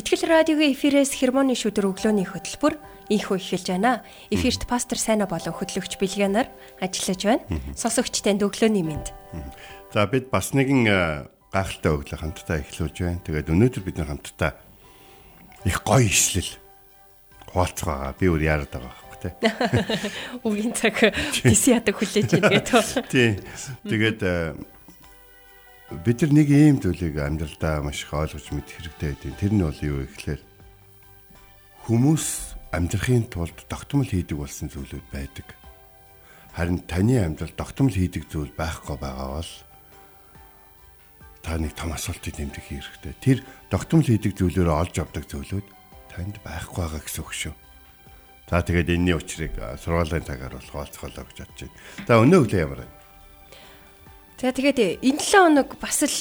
Итгэл радиогийн эфирээс хермоны шүдэр өглөөний хөтөлбөр инхүү эхэлж байна. Эфирт пастор Сайна болон хөтлөгч Билгэнаар ажиллаж байна. Сонсогч танд өглөөний мэнд. За бид бас нэгэн гайхалтай өглөө хамтдаа эхлүүлж байна. Тэгээд өнөөдөр бид хамтдаа их гоё ишлэл хуваалцах байгаа. Би өөр яарад байгаа байхгүй тий. Үгийн цаг тис ядаг хүлээж байна гэдэг. Тий. Тэгээд бид нар нэг ийм зүйлийг амьдралдаа маш их ойлгож мэд хэрэгтэй гэдэг. Тэр нь бол юу гэхээр хүмүүс амьдрахын тулд тогтмол хийдэг болсон зүйлүүд байдаг. Харин таны амьдрал тогтмол хийдэг зүйл байхгүй байгаа бол та нэг том асуултыг нэмдэг хэрэгтэй. Тэр тогтмол хийдэг зүйлөөрөө олж авдаг зүйлүүд танд байхгүй байгаа гэсэн үг шүү. За тэгээд энэний учрыг сургуулийн цагаар болох олцголоо гэж бодож байна. За өнөө өглөө ямар байна? За тэгээд энэ 7 хоног бас л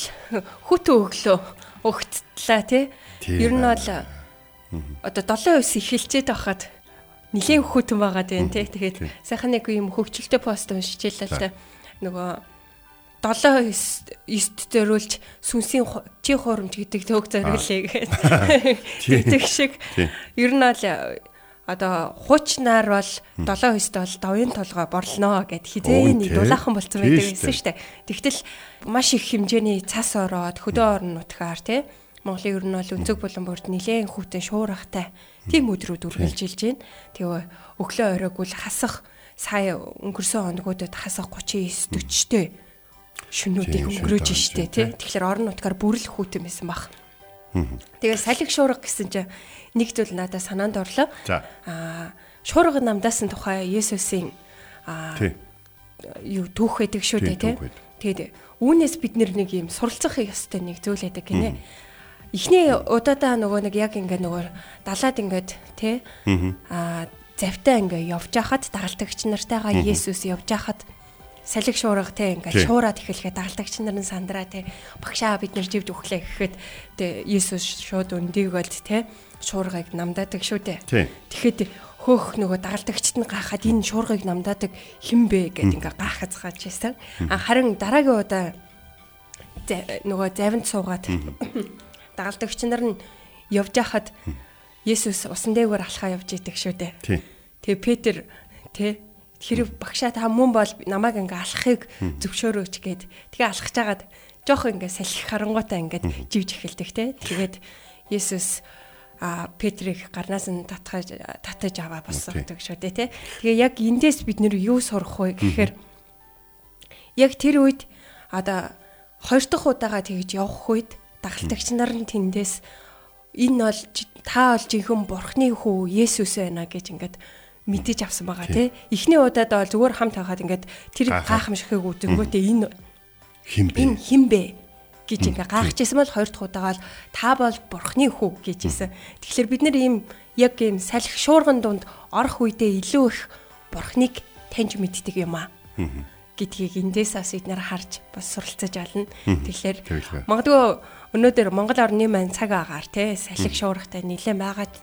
хүтэн өглөө өгтлээ тий. Ер нь бол одоо 7 9 эхэлчээд байхад нэгэн хүтэн байгаа дээ тий. Тэгээд сайхан нэг юм хөвгчлөлтэй пост уншижээ л та нөгөө 7 9-т зориулж сүнсийн чи хуурамч гэдэг төг зориулъя гэдэг шиг. Ер нь бол одоо хуучнаар бол 7-9-т бол давын толгой борлноо гэд хизээний дулаахан болцсон байдаг гэсэн штэ. Тэгтэл маш их хэмжээний цас ороод хөдөө орон нутгаар тий? Монголын ер нь бол өнцөг болон бүрд нилээн хүүтэн шуурхтай тийм өдрүүд үргэлжилж байна. Тэгээ өглөө оройгүйл хасах сая өнгөрсөн хоногудад хасах 39 40-тэй шүнүүдийг өнгөрөөж штэ тий. Тэгэхээр орон нутгаар бүрэл хүүтэн байсан баг. Тэгээ салхи шуурга гэсэн чинь нэг зүйл надад санаанд орлоо. Аа шуурга намдаас нь тухай Есүсийн аа юу түүх байдаг шүү дээ тий. Тэгээд үүнээс бид нэг юм суралцах ёстой нэг зүйл байдаг гинэ. Эхний удаадаа нөгөө нэг яг ингээ нөгөө далаад ингээд тий. Аа завтаа ингээ явж хахад дагалдагч нартайгаа Есүс явж хахад салхи шуурга те ингээд шуураад эхлэхэд дагалдагч нар нь сандраа те багшаа бид нар живд өглөө гэхэд те Есүс шууд өндийг болд те шуургыг намдаадаг шүү дээ. Тэгэхэд хөөх нөгөө дагалдагчд нь гахаад энэ шуургыг намдаадаг хэн бэ гэд ингээ гахацгааж байсан. Харин дараагийн удаа нөгөө завинд суугаад дагалдагч нар нь явж хахад Есүс усан дээгүүр алхаа явж идэг шүү дээ. Тэгээ Петр тэ хэрэг багшаа та мөн бол намайг ингээ алхахыг зөвшөөрөөч гэд. Тэгээ алхаж агаад жоох ингээ салхи харангуйтаа ингээ живж эхэлдэг те. Тэгээд Есүс а Петрийг гарнаас нь татгаж татаж аваа босгодог шүү дээ тий. Тэгээ яг эндээс бид нэр юу сурах вэ гэхээр яг тэр үед одоо хоёр дахь удаага тэгж явах үед дагалдагч нар нь тэндээс энэ бол та бол жинхэнэ бурхны хүү Есүс байна гэж ингээд мэдээж авсан байгаа тий. Эхний удаад бол зүгээр хамт хахад ингээд тэр гайхамшигыг үдэнгүүтээ энэ хин бэ? Энэ хин бэ гэж ингээ гайхажсэн бол хоёр дахь удаага л та бол бурхны хүү гэжсэн. Тэгэхээр бид нэр ийм яг ийм салхи шуурган дунд орох үедээ илүү их бурхныг таньж мэддэг юм аа. Гэдгийг эндээс бас бид нэр харж бас суралцаж олно. Тэгэхээр магадгүй өнөөдөр Монгол орны маань цаг агаар те. Салхи шуургатай нэлээд байгаад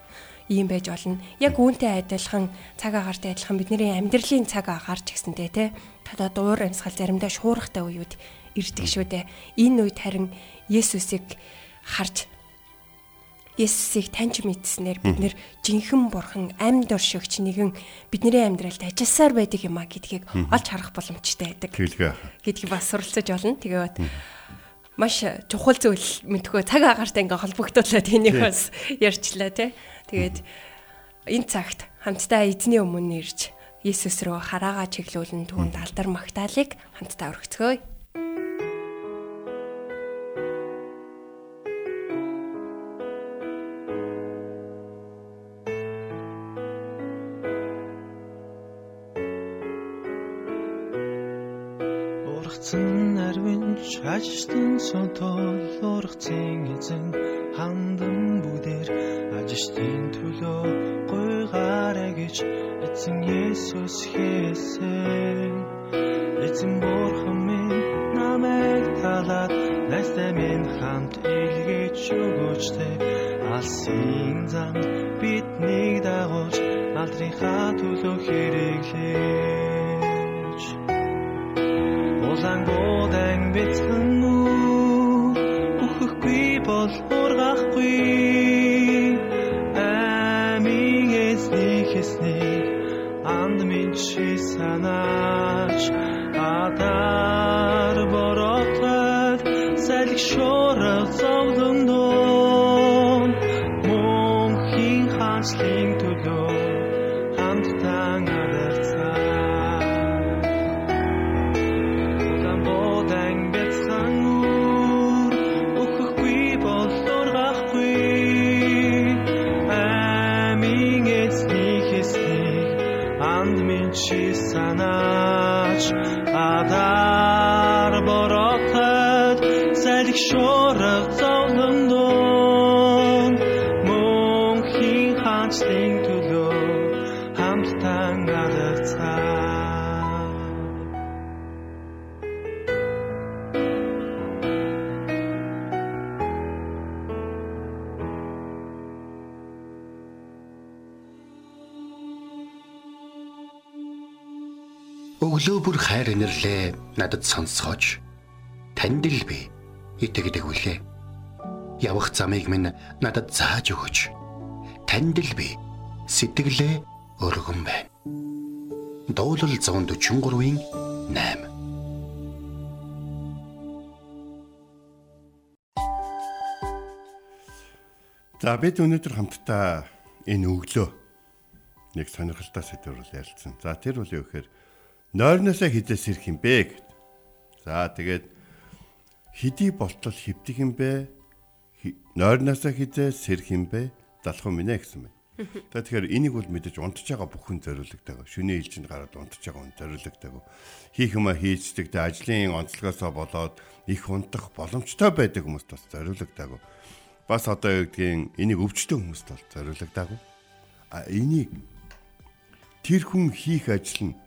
ийм байж болно. Яг үүнтэй адилхан цаг агаартай адилхан бидний амьдралын цаг агаар ч гэсэнтэй те та дуур амьсгал заримдаа шуурхтай үеуд ирдэг шүү дээ. Энэ үед харин Есүсийг харж Есүсийг таньж мэдснээр бид нэр жинхэнэ бурхан амьд оршигч нэгэн бидний амьдралд ажилласаар байдаг юм а гэдгийг олж харах боломжтой байдаг. Гэдгийг бас суралцаж олно. Тэгээд маш чухал зүйл мэдхөө цаг агаартай ингээ холбогдуулаад энийг бас ярьчлаа тий. Тэгээд энэ цагт хамтдаа эзний өмнө ирж Есүс рүү хараагаа чиглүүлэн түүнд алдар магтаалык хамтдаа өргөцгөөе. Хөвөнч ажилтан сонтол ургацын эзэн хандан бүдээр ажилтны төлөө гойгаарэ гэж эзэн Есүс хийсэн эзэн бурхан минь намайг талаад найстай минь хамт илгээж өгөөчтэй. Алсын зам биднийг дагуулж алдрынхаа төлөө хэрэглэж. Улаан годан ханчлын төлөө хамтдаа аларцаа Өглөө бүр хайр инэрлээ надад сонсгооч. Танд л би итгэдэг үлээ. Явах замыг минь надад зааж өгөөч. Танд л би сэтгэлээ өргөн байна. Дуулал 143-ийн 8 За бид өнөөдөр хамтдаа энэ өглөө нэг сонирхолтой сэдвээр ярилцсан. За тэр бол юу гэхээр нойрноосоо хизээс ирэх юм бэ гэд. За тэгээд хидий болтол хөвдөх юм бэ? Нойрноосоо хизээс сэрх юм бэ? Далах юм нэ гэсэн байна. За тэгэхээр энийг бол мэдээж унтж байгаа бүхэн зориулагддаг. Шүний ээлжинд гараад унтж байгаа хүн зориулагддаг. Хийх юма хийцдэг, тэ ажлын онцлогоосоо болоод их унтах боломжтой байдаг хүмүүст бас зориулагддаг. Бас одоо юу гэдгийг энийг өвчтөн хүмүүст бол зориулагддаг. А энийг тэр хүн хийх ажил нь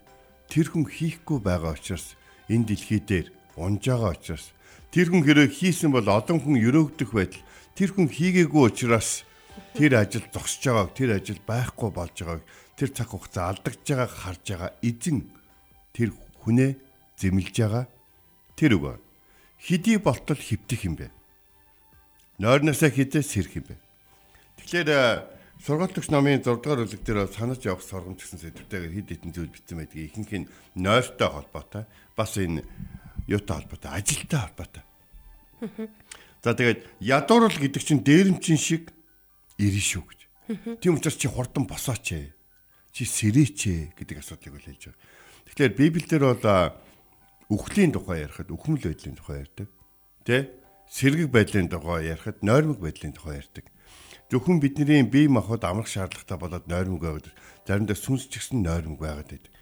тэр хүн хийхгүй байгаа учраас энэ дэлхий дээр унж байгаа учраас тэр хүн хэрэг хийсэн бол олон хүн өрөөгдөх байтал тэр хүн хийгээгүй учраас тэр ажил зогсож байгааг тэр ажил байхгүй болж байгааг тэр цаг хугацаа алдагдж байгааг харж байгаа эзэн тэр хүнээ зэмлж байгаа тэр үг хидий болтол хөвтөх юм бэ нойрносоо хизээ сэрх юм бэ тэгэхээр э, сургалтч номын 6 дугаар бүлэг дээр санаж явах сургамж гэсэн сэдвтэйгээр хэд хэдэн зүйл бичсэн байдаг. Ихэнх нь нойртой холбоотой. Бас энэ юутай холбоотой, ажилтай холбоотой. За тэгээд ядуурл гэдэг чинь дээрэмчин шиг ирнэ шүү гэж. Тийм учраас чи хурдан босооч ээ. Чи сэрээч ээ гэдэг асуудлыг бол хэлж байгаа. Тэгэхээр Библиэлд бол үхлийн тухай ярихад үхмэл байдлын тухай ярьдаг. Тэ? Сэргэг байдлын тухай ярихад нойрмог байдлын тухай ярьдаг. Зөвхөн бидний бие махбод амрах шаардлагатай болоод нойрмог байгаад заримдаа сүнс ч гэсэн нойрмог байгаад байдаг.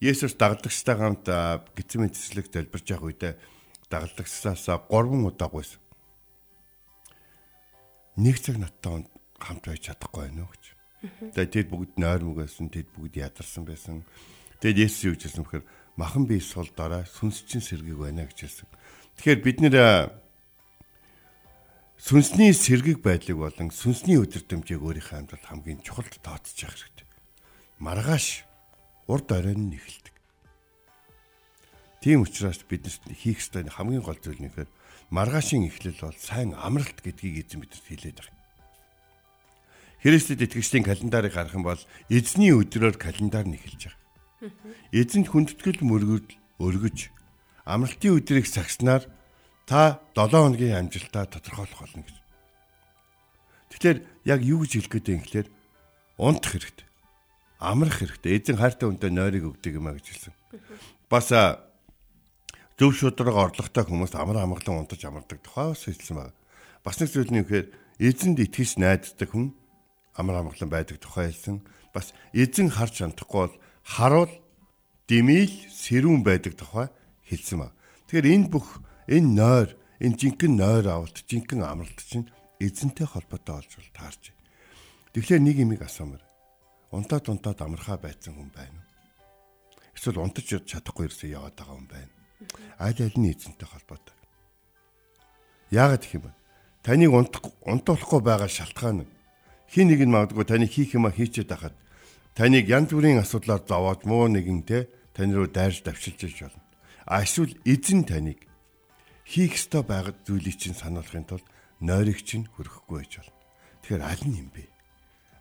Есүс дагалдагчтай хамт гитсмэн цэцлэг залбирч явах үедээ дагалдагчсаас 3 удаа гуйсан. Нэг цаг надтай хамт байж чадахгүй байна уу гэж. Тэгээд тэд бүгд нойрмог байсан, тэд бүгд ядарсан байсан. Тэгэд Есүс юу гэсэн бэхээр махан бие сул дараа сүнс чин сэргийг байна гэж хэлсэн. Тэгэхээр бид нэр сүнсний сэргийг байдлыг болон сүнсний өдөртөмжийг өөрийнхөө амьдралд хамгийн чухал тооцож явах хэрэгтэй. Маргааш урд оройн нь эхэлдэг. Тийм учраас биднес хийх ёстой хамгийн гол зүйл нь ихээр маргаашийн эхлэл бол сайн амралт гэдгийг эзэн бидэнд хэлээд байна. Христэд итгэгчдийн календарыг харах юм бол эзний өдрөөр календар нь эхэлж байгаа. Эзэнд хүндэтгэл мөргөд өргөж амралтын өдрийг сагснаар та 7 хоногийн амжилтаа тодорхойлох болно гэж. Тэгэхээр яг юу гэж хэлэх гээд юм гэхээр унтах хэрэгтэй. Амрах хэрэгтэй. Эзэн хайртай хүнтэй нойрыг өгдөг юм а гэж хэлсэн. Бас зөв шударга орлоготой хүмүүс амар амгалан унтаж амардаг тухай бас хэлсэн байна. Бас нэг зүйл нь юу гэхээр эзэнд итгэж найддаг хүн амар амгалан байдаг тухай хэлсэн. Бас эзэн харж чадахгүй бол харуул дэмийл сэрүүн байдаг тухай хэлсэн ба. Тэгэхээр энэ бүх Энэ нойр, энэ жинхэнэ нойр авалт, жинхэнэ амралт чинь эзэнтэй холбоотой болж бол таарч. Тэгэхээр нэг имийг асуумаар. Унтаад унтаад амархаа байцсан хүн байна уу? Эсвэл унтаж чадахгүй ирсэн яваад байгаа хүн байна. Аль аль нь эзэнтэй холбоотой. Яагаад гэх юм бэ? Таныг унтуулахгүй байгаа шалтгаан нь хин нэг нь магадгүй таны хийх юма хийчихэд байхад таныг янз бүрийн асуудлаар зовоод муу нэгэнтэй тань руу дайрж давшилж иж болно. А эсвэл эзэн таныг хийх ёстой байгаад зүйлийг чинь сануулахын тулд нойрыг чинь хөрөхгүй байж болно. Тэгэхээр аль нь юм бэ?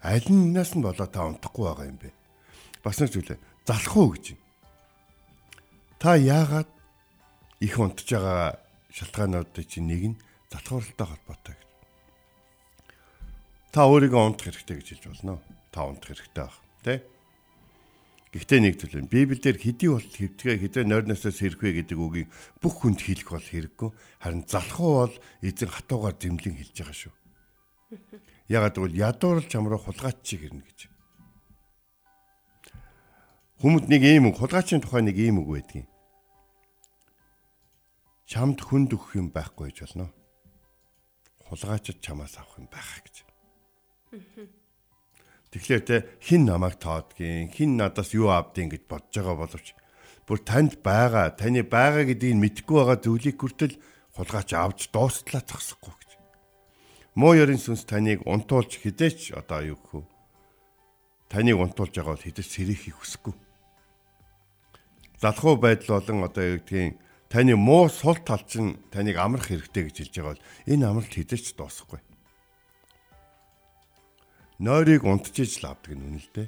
Аль нээс нь болоо та унтахгүй байгаа юм бэ? Бас нэг зүйлээ залах уу гэж. Та яагаад их унтж байгаа шалтгаануудын чинь нэг нь залхууралтай холбоотой гэж. Та өөрийгөө унтах хэрэгтэй гэж хэлж болно. Та унтах хэрэгтэй баг. Тэ? Гэхдээ нэг зүйл. Библиэлд хэдий бол хэвтгээ хэдэ нойрноосоо сэрхвэ гэдэг үгийг бүх хүнд хэлэх бол хэрэггүй. Харин залхуу бол эзэн хатуугаар зэмлэн хэлж байгаа шүү. Ягаад гэвэл ядуурлж хамруу хулгайч чиг ирнэ гэж. Хүмүүд нэг ийм үг, хулгайчийн тухай нэг ийм үг байдгийн. Чамд хүнд өгөх юм байхгүй гэж болно хулгайчд чамаас авах юм байх гэж. Тэгэхээр те хин намайг тоодгийн, хин надаас юу авдیں гэж бодож байгаа боловч бүр танд байгаа, таны байгаа гэдгийг мэдгүй байгаа зүйлийг хүртэл хулгайч авч дуустлаа зогсохгүй гэж. Муу ёрын сүнс таныг унтуулж хідээч одоо юу гэх вэ? Таныг унтуулж байгаа бол хідэж сэрэхийг хүсэхгүй. Залхуу байдал болон одоо юу гэдгийг таны муу сул тал чинь таныг амрах хэрэгтэй гэж хэлж байгаа бол энэ амралт хэдэж дуусахгүй. Нойрыг унтжиж л авдаг нь үнэ л дээ.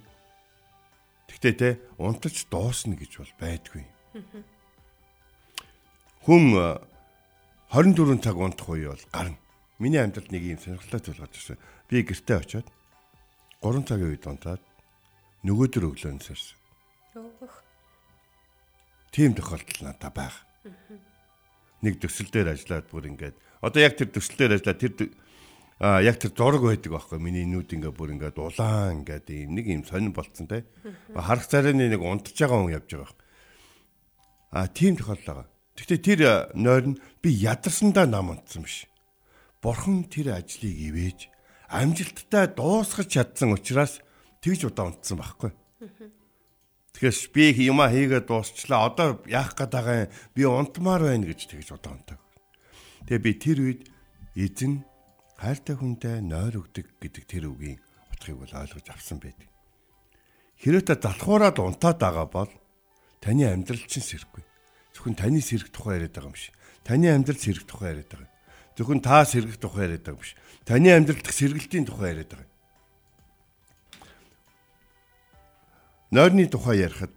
Тэгтээ те унтаж дуусна гэж бол байдгүй. Хүн 24 цаг унтах үе бол гарна. Миний амьдралд нэг юм сонирхолтой зүйл гарч ирсэн. Би гэртээ очиод 3 цагийн үед унтаад нөгөөдөр өглөө нэрсэн. Тийм тохиолдол надад байна. Нэг төсөл дээр ажиллаад бүр ингээд одоо яг тэр төсөл дээр ажиллаад тэр а яг тэр зураг байдаг байхгүй миний нүд ингээ бүр ингээд улаан ингээд нэг юм сонир болцсон те харах царайны нэг унтж байгаа хүн явж байгаа а тийм тохиолдол байгаа гэхдээ тэр нойр нь би ядарсандаа нам унтсан биш бурхан тэр ажлыг ивэж амжилттай дуусгаж чадсан учраас тэгж удаа унтсан байхгүй Тэгэхээр би юма хийгээ дуусчлаа. Одоо яах гээд байгаа юм? Би унтмаар байна гэж тэгж удаантай. Тэгээ би тэр үед эзэн хайртай хүнтэй нойр өгдөг гэдэг тэр үгийн утгыг бол ойлгож авсан байдаг. Хэрэв та залхуураад унтаад байгаа бол таны амьдрал чинь сэрхгүй. Зөвхөн таны сэрэг тухай яриад байгаа юм шиг. Таны амьдрал сэрэг тухай яриад байгаа. Зөвхөн та сэрэг тухай яриад байгаа юм биш. Таны амьдрал дэх сэргэлтийн тухай яриад байгаа. нойрны тухай ярихад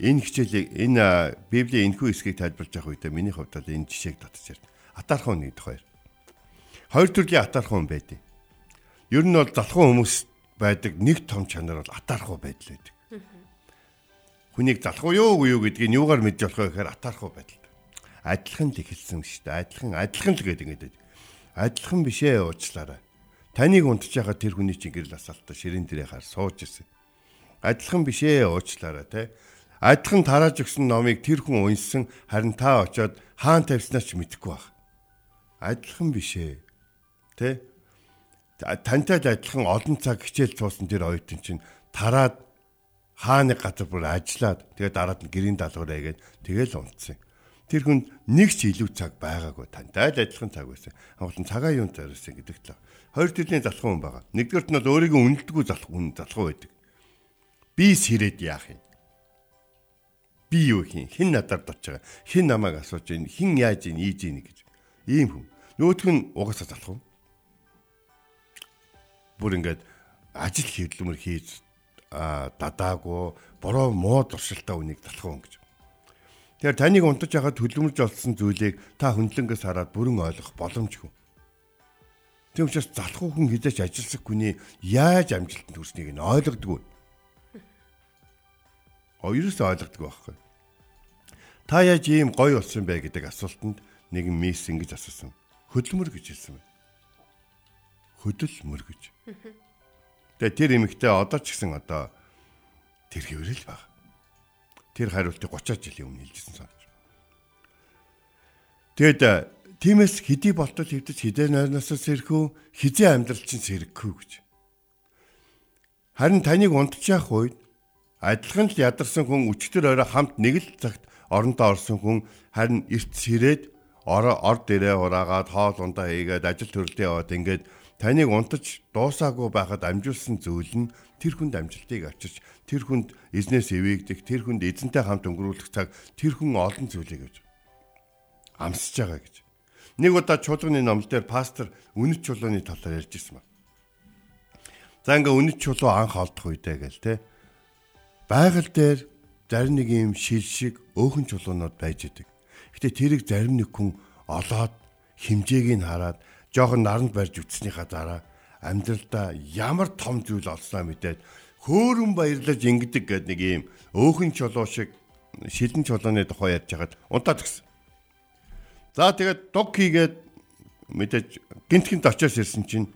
энэ хичээлийг энэ Библийн энэхүү хэсгийг тайлбарлаж явах үедээ миний хувьд бол энэ жишээг татчих ярьдаг. Атаархан хүний тухай. Хоёр төрлийн атаархан хүн байдаг. Ер нь бол залхуу хүмүүс байдаг нэг том чанар бол атаархуу байдал байдаг. Хүнийг залхуу юу юу гэдгийг юугаар мэдж болох вэ гэхээр атаархуу байдал. Адилхан л ихэлсэн шүү дээ. Адилхан адилхан л гэдэг ингэдэг. Адилхан бишээ уучлаарай. Таныг унтж байгаа тэр хүний чинь гэрэл асаалтаа ширээн дээрээ хаар сууж ирсэн адилхан бишээ уучлаарай те. Адилхан тарааж өгсөн номыг тэр хүн уншсан харин та очиод хаан тавьснаа ч мэдэхгүй баг. Адилхан бишээ. Тэ? Тантай л адилхан олон цаг хичээл цуусан тэр оюутан чинь тараад хааны газар бүр ажиллаад тэгээд дараад нь гэрийн даалгавраа игээд тэгэл унтсан. Тэр хүн нэг ч илүү цаг байгаагүй тантай л адилхан цаг байсан. Хамгаалан цагаа юунд зориулсан гэдэгт л. Хоёр төрлийн залхуу хүн байгаа. Нэгдүгээрт нь бол өөрийгөө үнэлдэггүй залхуу хүн залхуу байдаг. Би сэрэд яах юм? Би юу хийн? Хэн надад дутж байгаа? Хэн намайг асууж байна? Хэн яаж ийн ийж ийн гэж. Ийм хүн. Нөгөөх нь угаасаа залах уу? Бүр ингээд ажил хэвлэмэр хийж дадаагүй бороо муу туршилтаа үнийг уу гэж. Тэгэхээр таныг унтаж байгаад хөдөлмөрж олсон зүйлийг та хөндлөнгөөс хараад бүрэн ойлгох боломжгүй. Тийм учраас залах хүн хизээч ажилсах хүний яаж амжилтанд хүрснийг нь ойлгодгүй. Оёроос ойлгодог байхгүй. Та яаж ийм гоё болсон бэ гэдэг асуултанд нэгэн мисс ингэж асуусан. Хөдөлмөр гэж хэлсэн байна. Хөдөлмөр гэж. Тэгээ тэр эмэгтэй одоо ч гэсэн одоо тэр хэврэл баг. Тэр хариултыг 30 жилийн өмнө хэлжсэн санаж. Тэгэд тиймээс хэдий болтол хэвдэж хідээ нойрноос сэрхүү хизээ амьдрал чинь сэрхүү гэж. Харин таныг унтчих үед адилхан л ядарсан хүн өчтөр орой хамт нэг л цагт оронтой орсон хүн харин эрт сэрээд ороо ор дээрээ ураагаад хоол ундаа хийгээд ажил төрлөө яваад ингээд таныг унтаж дуусаагүй байхад амжуулсан зүйл нь тэр хүнд амжилтыг авчирч тэр хүнд эзнээс эвээгдэх тэр хүнд эзэнтэй хамт өнгөрүүлэх цаг тэр хүн олон зүйлийг гэж амсаж байгаа гэж. Нэг удаа чуулганы ном дээр пастор үнэт чулууны талаар ярьж ирсэн ба. За ингээ үнэт чулуу анх олдох үедээ гэл те. Байгаль дээр зарим нэг юм шил шиг өөхөн чулуунууд байж идэг. Гэтэ тэрийг зарим нэг хүн олоод химжээг нь хараад жоохон наранд барьж үтснийхаа дараа амьдралдаа ямар том зүйл олсноо мэдээд хөөрөн баярлаж ингэдэг гэд нэг юм өөхөн чулуу шиг шилэн чулууны тухай ярьж хагаад унтаад гисэн. За тэгээд дуг хийгээд мэдээж гинтгэнд очиос ирсэн чинь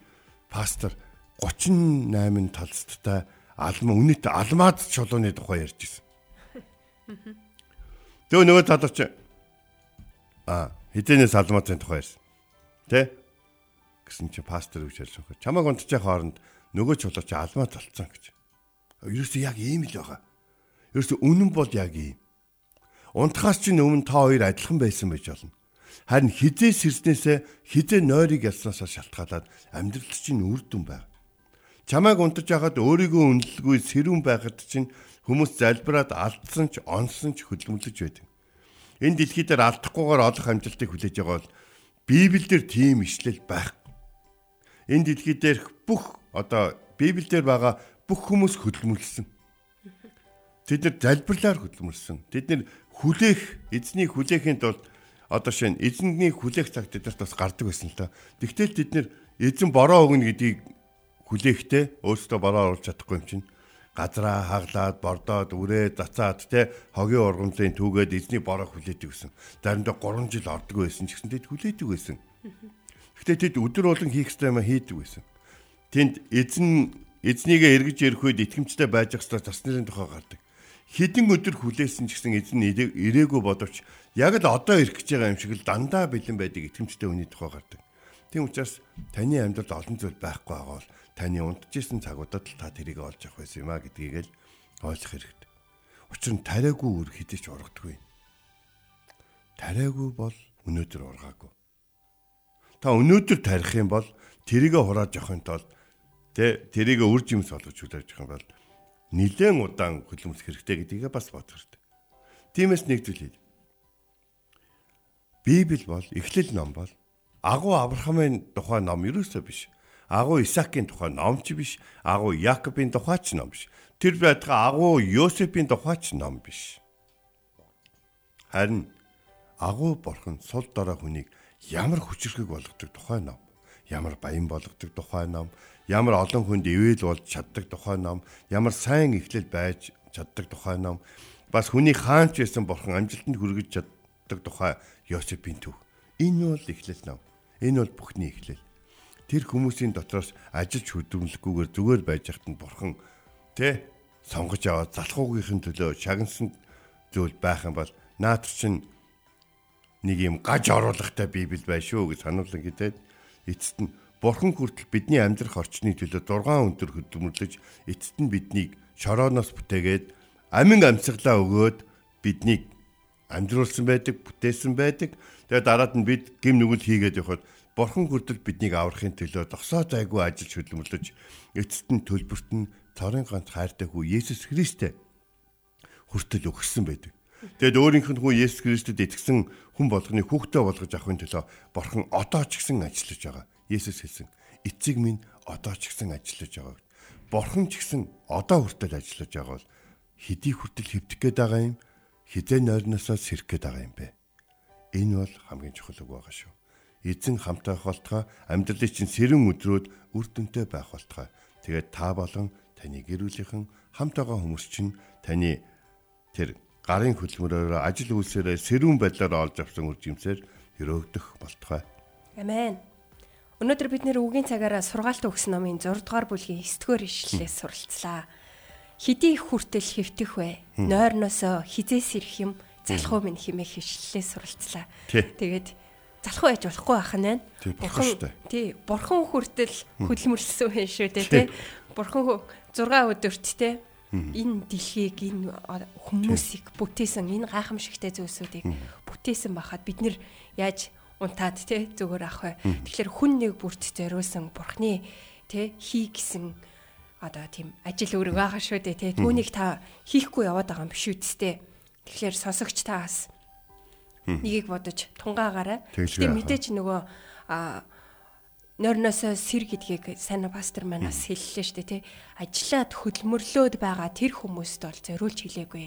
пастор 38 талцтай алма үнэт алмаад чулууны тухай ярьж ирсэн. Тэгээ нөгөө талд очив а хизэнээс алмаатын тухай ярьсан. Тэ? Гэсэн чи пастор гэж ярьсан хөө. Чамайг унтчих хооронд нөгөө чулууч алмаа толцсон гэж. Ерөөсөө яг ийм л байгаа. Ерөөсөө үнэн бол яг ийм. Унтахаас чинь өмнө та хоёр адилхан байсан байж болно. Харин хизээ сэрснээсээ хизээ нойрыг ялснаасаа шалтгаалаад амьдралд чинь үр дүн байв. Чамайг унтаж яхад өөрийгөө үнэлгүй сэрүүн байхад чинь хүмүүс залбираад алдсан ч онсон ч хөдөлмөрлөж байдаг энэ дэлхий дээр алдахгүйгээр олох амжилтыг хүлээж байгаа бол Библиэлд тийм ишлэл байхгүй. Энэ дэлхий дээр бүх одоо Библиэлд байгаа бүх хүмүүс хөдөлмөрлсөн. Тэд нар залбирлаар хөдөлмөрлсөн. Тэд нар хүлээх эзнийг хүлээхийн тулд одоо шинэ эзэнний хүлээх цаг тэдэрт бас гардаг байсан л та. Тэгтэл тэд нар эзэн бороо өгнө гэдгийг хүлээхдээ өөрсдөө бороо оруулж чадахгүй юм чинь газраа хаглаад бордоод үрээ зацаад те хогийн ургамлын түүгээд эзний бороо хүлээдэг гэсэн. Заримдаа 3 жил ордог байсан ч гэсэн тэд хүлээдэг байсан. Гэхдээ тэд өдөр болон хийх ёстой юм хийдэг байсан. Тэнд эзэн эзнийгээ эргэж ирэх үед итгэмжтэй байж ёстой засны тухай гардаг. Хэдэн өдөр хүлээсэн ч гэсэн эзэн ирээгүй бодовч яг л одоо ирэх гэж байгаа юм шиг л дандаа бэлэн байдаг итгэмжтэй хүний тухай гардаг. Тийм учраас таны амьдралд олон зүйл байхгүй байгаа бол таны унтжсэн цагуудад л та тэрийг олж авах байсан юм а гэдгийг л ойлгох хэрэгтэй. Учир нь тариагүй үр хідэж ургадгүй. Тариагүй бол өнөөдөр ургаагүй. Та өнөөдөр тарих юм бол тэрийгэ хурааж явахын тулд тэ тэрийгэ үр жимс болгож хүлээж авах юм бол нэлээд удаан хөдөлмөрлөх хэрэгтэй гэдгийг бас бодох хэрэгтэй. Тиймээс нэг зүйл хэл. Библи бол эхлэл ном бол агуу Авраамын тухай ном ерөөсөө биш. Агуу Исаакийн тухай ном ч биш. Агуу Якобын тухай ч ном биш. Тэр байтугай агуу Йосефийн тухай ч ном биш. Харин агуу бурхан сул дорой хүнийг ямар хүчрхэг болгодог тухай ном. Ямар баян болгодог тухай ном. Ямар олон хүнд ивэл болж чаддаг тухай ном. Ямар сайн эхлэл байж чаддаг тухай ном. Бас хүний хаанч байсан бурхан амжилтанд хүргэж чаддаг тухай Йосефийн төв. Энэ бол эхлэл ном. Энэ бол бүхний эхлэл. Тэр хүмүүсийн дотроос ажиллаж хөдөлмөрлөхгүйгээр зүгээр байж хат нь бурхан тэ сонгож аваад залхуугийнхын төлөө шагнасан зүйл байх юм бол наатар чинь нэг юм гаж оруулахтай библ бай шүү гэж сануулсан гэдэг. Эцэст нь бурхан хүртэл бидний амьдрах орчны төлөө 6 өндөр хөдөлмөрлөж эцэст нь биднийг шорооноос бүтээгээд амин амьсгалаа өгөөд биднийг амжруулсан байдаг, бүтээсэн байдаг. Тэгээ дараад нь бид гим нүгэл хийгээд явхад Бурхан хүртэл биднийг аврахын төлөө досоо зайгүй ажиллаж хөдөлмөрлөж эцэст нь төлбөрт нь цорын ганц хайртай хүү Есүс Христтэй хүртэл өгсөн байдаг. Тэгэд өөрийнх нь хүү Есүс Христэд итгэсэн хүн болгоны хүүхдээ болгож авахын төлөө Бурхан одоо ч гэсэн ажиллаж байгаа. Есүс хэлсэн. Эцэг минь одоо ч гэсэн ажиллаж байгаа. Бурхан ч гэсэн одоо хүртэл ажиллаж байгаа бол хэдий хүртэл хэвдэх гээд байгаа юм хизээ нойрносоо сэрэх гээд байгаа юм бэ. Энэ бол хамгийн чухал үг байгаа шүү. Эзэн хамтаа байх болтгой амьдралын чинь сэрэн өдрөөд үр дүнтэй байх болтгой. Тэгээд та болон таны гэр бүлийнхэн хамт байгаа хүмүүс чинь таны тэр гарын хөдөлмөрөөр ажил үйлсээрээ сэрүүн байдлаар олж авсан үр жимсээр өрөөгдөх болтгой. Амен. Өнөөдөр бид нэр үгийн цагаараа сургаалт өгсөн номын 6 дугаар бүлгийн 9 дугаар ишлэлээс суралцлаа хэдий их хүртэл хэвтэх вэ? Нойрносоо хизээс ирэх юм залхуу минь химээ хишлэлээ суралцлаа. Тэгээд залхуу байж болохгүй байх нь байна. Тий, бурхан шүү дээ. Тий, бурхан хүртэл хөдөлмөрлсөн байх шүү дээ, тий. Бурхан 6 өдөрт тий энэ дэлхийг энэ хүмүүсийг бүтээсэн энэ гайхамшигтай зүйлсүүдийг бүтээсэн байхад бид нэр яаж унтаад тий зүгээр ах вэ. Тэгэхээр хүн нэг бүрт зориулсан бурхны тий хий гэсэн одоо тийм ажил үүрэг байгаа шүү дээ тий. Түүнийг та хийхгүй яваад байгаа юм биш үсттэй. Тэгэхээр сонсогч та бас нэгийг бодож тунгаагаарай. Тэгээ мэдээч нөгөө а нойрноосоо сэр гэдгийг сайн пастор маань бас хэллээ шүү дээ тий. Ажлаад хөдөлмөрлөөд байгаа тэр хүмүүст бол зориулж хэлээгүй.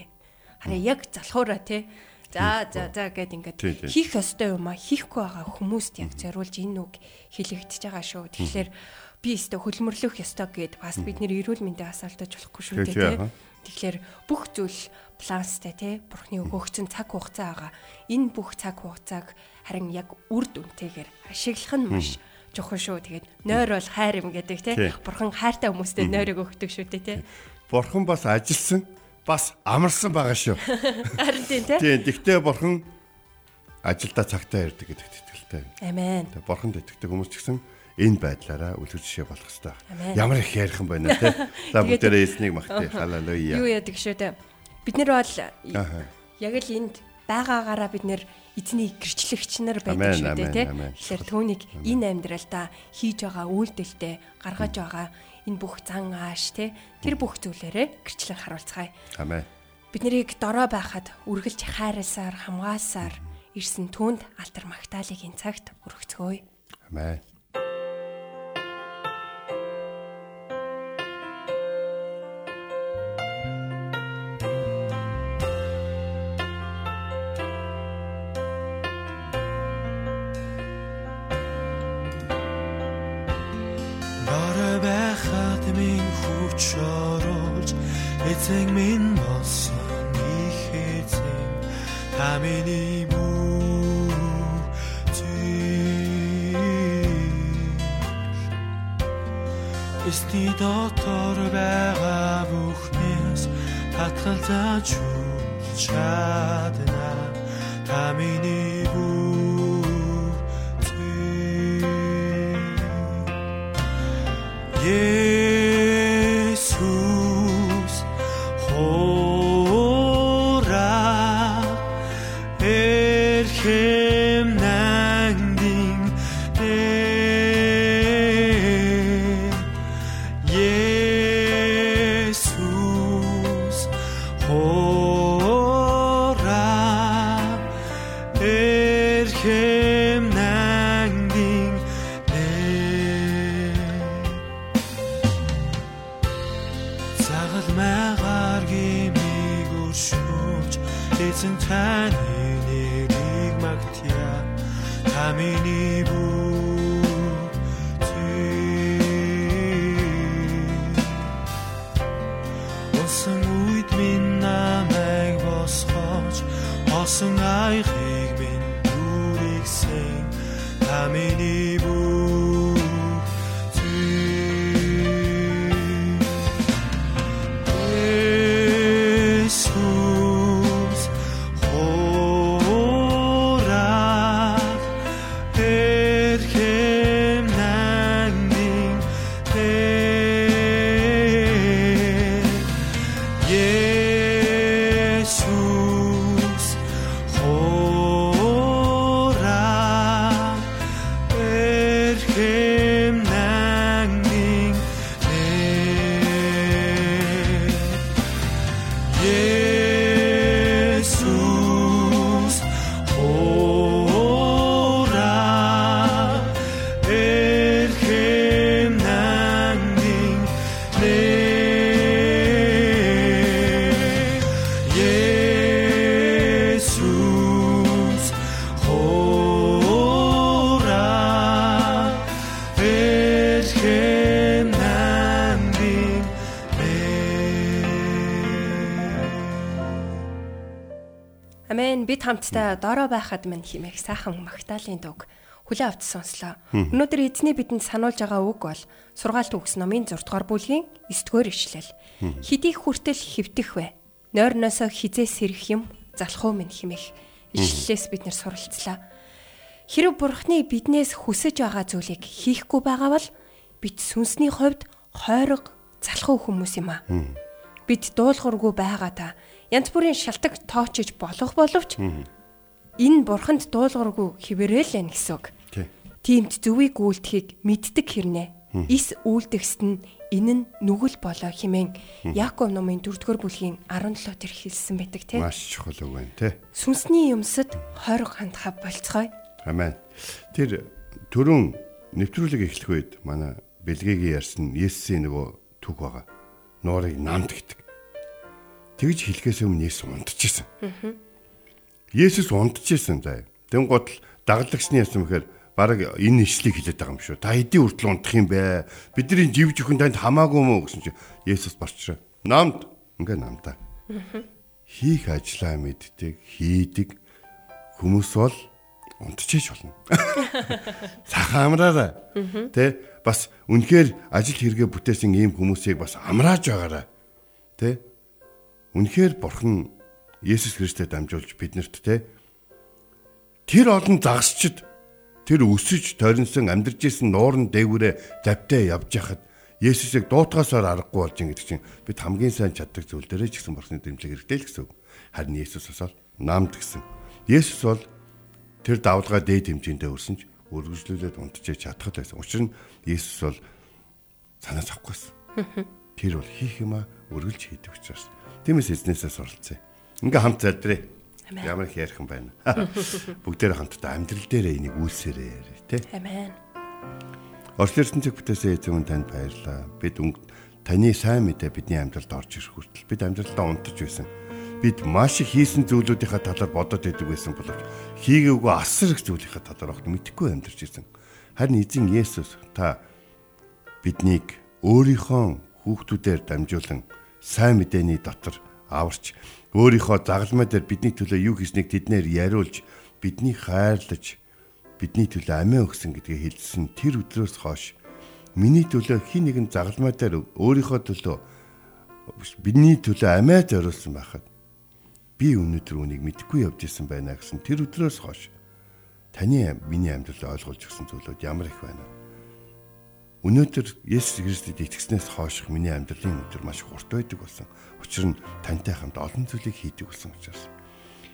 Хараа яг залхуураа тий. За за за гэд ингээд хийх ёстой юм а хийхгүй байгаа хүмүүст яг зориулж энэ үг хэлэгдэж байгаа шүү. Тэгэхээр би өстө хөдөлмөрлөх ёстой гэд бас бид нэр эрүүл мэндийн асаалтаж болохгүй шүү дээ тий. Тэгэхээр бүх зүйл планстай тий бурхны өгөгцөн цаг хугацаа байгаа. Энэ бүх цаг хугацааг харин яг үр дүнтэйгээр ашиглах нь маш чухал шүү. Тэгээд нойр бол хайр юм гэдэг тий. Бурхан хайртай хүмүүстэй нойрыг өгдөг шүү дээ тий. Бурхан бас ажилсан, бас амарсан байгаа шүү. Харин тийм тий. Тийм, тэгтээ бурхан ажилдаа цагтаа ирдэг гэдэгт итгэлтэй. Амен. Бурханд итгэдэг хүмүүс ч гэсэн энэ байдлаараа үлгэр жишээ болох хэрэгтэй. Ямар их ярих юм байна те. За бүгдээрээ эзнийг магтъя. Халелуя. Юу яадаг шүү дээ. Бид нар бол яг л энд байгаагаараа бид нэр эзний гэрчлэгч нар байдаг шүү дээ амен, тий. амен. Тэгэхээр түүнийг энэ амьдралдаа хийж байгаа үйлдэлтэй гаргаж байгаа энэ бүх зан ааш тий тэр бүх зүйлээрээ гэрчлэн харуулцгаая. Амен. Бид нарыг дорой байхад үргэлж хайрласаар хамгаалсаар ирсэн түнд алтар магтаалыг энэ цагт өргөцгөөе. Амен. Осон айхыг минь дүрэгсэн та миний хамтдаа дорой байхад мань химэх сайхан магтаалын дуг хүлээ авч сонслоо. Өнөөдөр эзний бидэнд сануулж байгаа үг бол сургаалт үгс номын 6 дугаар бүлгийн 9 дугаар ишлэл. Хидих хүртэл хөвтөх вэ? Нойрноосоо хизээ сэрэх юм залхуу минь химэх. Ишлэлээс бид нэр суралцлаа. Хэрв Бурхны биднээс хүсэж байгаа зүйлийг хийхгүй байгаа бол бид сүнсний хувьд хойрог залхуу хүмүүс юм аа. Бид дуулуургүй байгаа та янз бүрийн шалтак тоочж болох боловч энэ бурханд дуулуургүй хിവэрэл байна гэсэн үг. Тиймд зөвийг үйлдэхийг мэддэг хэрнээ. Ис үйлдэхсэд нь энэ нь нүгэл болоо химэн Яаков номын 4-р бүлгийн 17 дээр хэлсэн байдаг тийм. Маш чухал үг байна тий. Сүнсний юмсад хориг хандхаа болцгоё. Амен. Тэр түрүүн нэвтрүүлэг эхлэх үед манай бэлгээгийн ярьсан Есүсийн нөгөө түүх байгаа. Нуурыг намд гэдэг. Тэгж хэлэхээс өмнө Есүс унтчихсан. Есүс унтчихсан заа. Тэн гол дагалдагчны ясам гэхээр бараг энэ ишлийг хэлээд байгаа юм шүү. Та хэдийн хүртэл унтах юм бэ? Бидний жив жихэн танд хамаагүй мó гэсэн чинь Есүс борчроо. Намд ингээ намдаа. Хийх ажлаа мэддэг, хийдэг хүмүүс бол унтчихэж болно. Сахан амраараа. Тэ бас үнэхээр ажил хэрэгэ бүтээсэн ийм хүмүүсийг бас амрааж байгаараа. Тэ үнэхээр бурхан Есүс Христэд дамжуулж биднэрт тэ тэр олон загасчд тэр өсөж торинсон амьдарч исэн нуурын дээгүүрээ завтай явж яхад Есүсийг дуутгаасаар аргагүй болж ин гэдэг чинь бид хамгийн сайн чаддаг зүйл дээрээ ч гэсэн бурхны дэмжлэг хэрэгтэй л гэсэн үг. Харин Есүс бас намд гэсэн. Есүс бол тэр давлгаа дээд хэмжээндээ өрсөн ч үргэлжлүүлээд унтчихэж чадхад байсан. Учир нь Есүс бол санаа зовхгүйсэн. Тэр бол хийх юма үргэлж хийдэг учраас. Тиймээс эзнээсээ суралцъя. Ингээ хамт залдраа. Ямар их ярих юм байна. Бүгдээр хамтдаа амьдрал дээр энийг үйлсээрээ яриа тий. Амен. Орчлон цэг бүтээсэн эзэн танд баярлалаа. Бид таны сайн мэдээ бидний амьдралд орж ирэх хүртэл бид амьдралдаа унтаж байсан. Бид маш их хийсэн зүйлүүдийнхаа талаар бодоод идэг байсан боловч хийгээгүй асар их зүйлийнхаа талаар огт мэдэхгүй амьдарч ирсэн. Харин эзэн Есүс та биднийг өөрийнхөө хүүхдүүдээр дамжуулан сайн мэдээний дотор аварч өөрийнхөө загалмай дээр бидний төлөө юу хийснийг тэднэр яриулж бидний хайрлаж бидний төлөө амиа өгсөн гэдгийг хэлсэн тэр өдрөөс хойш миний төлөө хин нэгэн загалмай дээр өөрийнхөө төлөө бидний төлөө амиа зориулсан байхад би өнөөдөр үнийг мэдэхгүй явж исэн байна гэсэн тэр өдрөөс хойш таны миний амьдрал ойлгуулж өгсөн зүйлүүд ямар их байна Өнөөдөр Есүс Христэд итгэснээс хойш миний амьдралын өдөр маш хурд байдаг болсон. Учир нь тантай хамт олон зүйлийг хийдэг болсон учраас.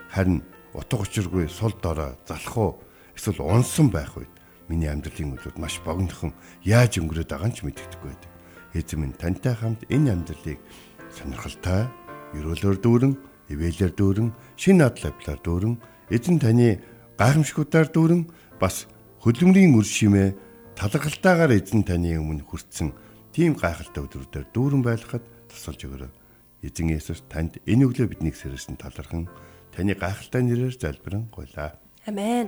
Харин утга учиргүй сул дорой залах уу эсвэл унсан байх үед миний амьдралын өдрүүд маш богинохон яаж өнгөрөөд байгаа нь ч мэддэхгүй байдаг. Эзэн минь тантай хамт энэ амьдралыг сонирхолтой, ерөөлөөр дүүрэн, ивэлэр дүүрэн, шин адал авлаар дүүрэн, эзэн таны гайхамшгуудаар дүүрэн бас хөдөлмөрийн үр шимээ талархалтайгаар эзэн таны өмнө хүртсэн тийм гайхалтай өдрүүдээр дүүрэн байлгахад тусалж өгөөрэй. Эзэн Есүс танд энэ өглөө биднийг сэрсэн талархан таны гайхалтай нэрээр залбирэн гуйлаа. Амен.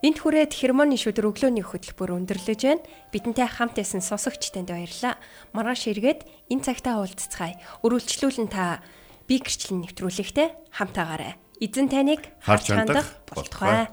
Энд хүрээд хермоны шүдэр өглөөний хөтөлбөр өндөрлөж байна. Бидэнтэй хамт исэн сонсогч танд баярлалаа. Маргааш эргээд энэ цагтаа уулзцгаая. Өрүүлжлүүлэн та би гэрчлэн нэвтрүүлэхтэй хамтаагаарай. Эзэн таныг харж хандах болтугай.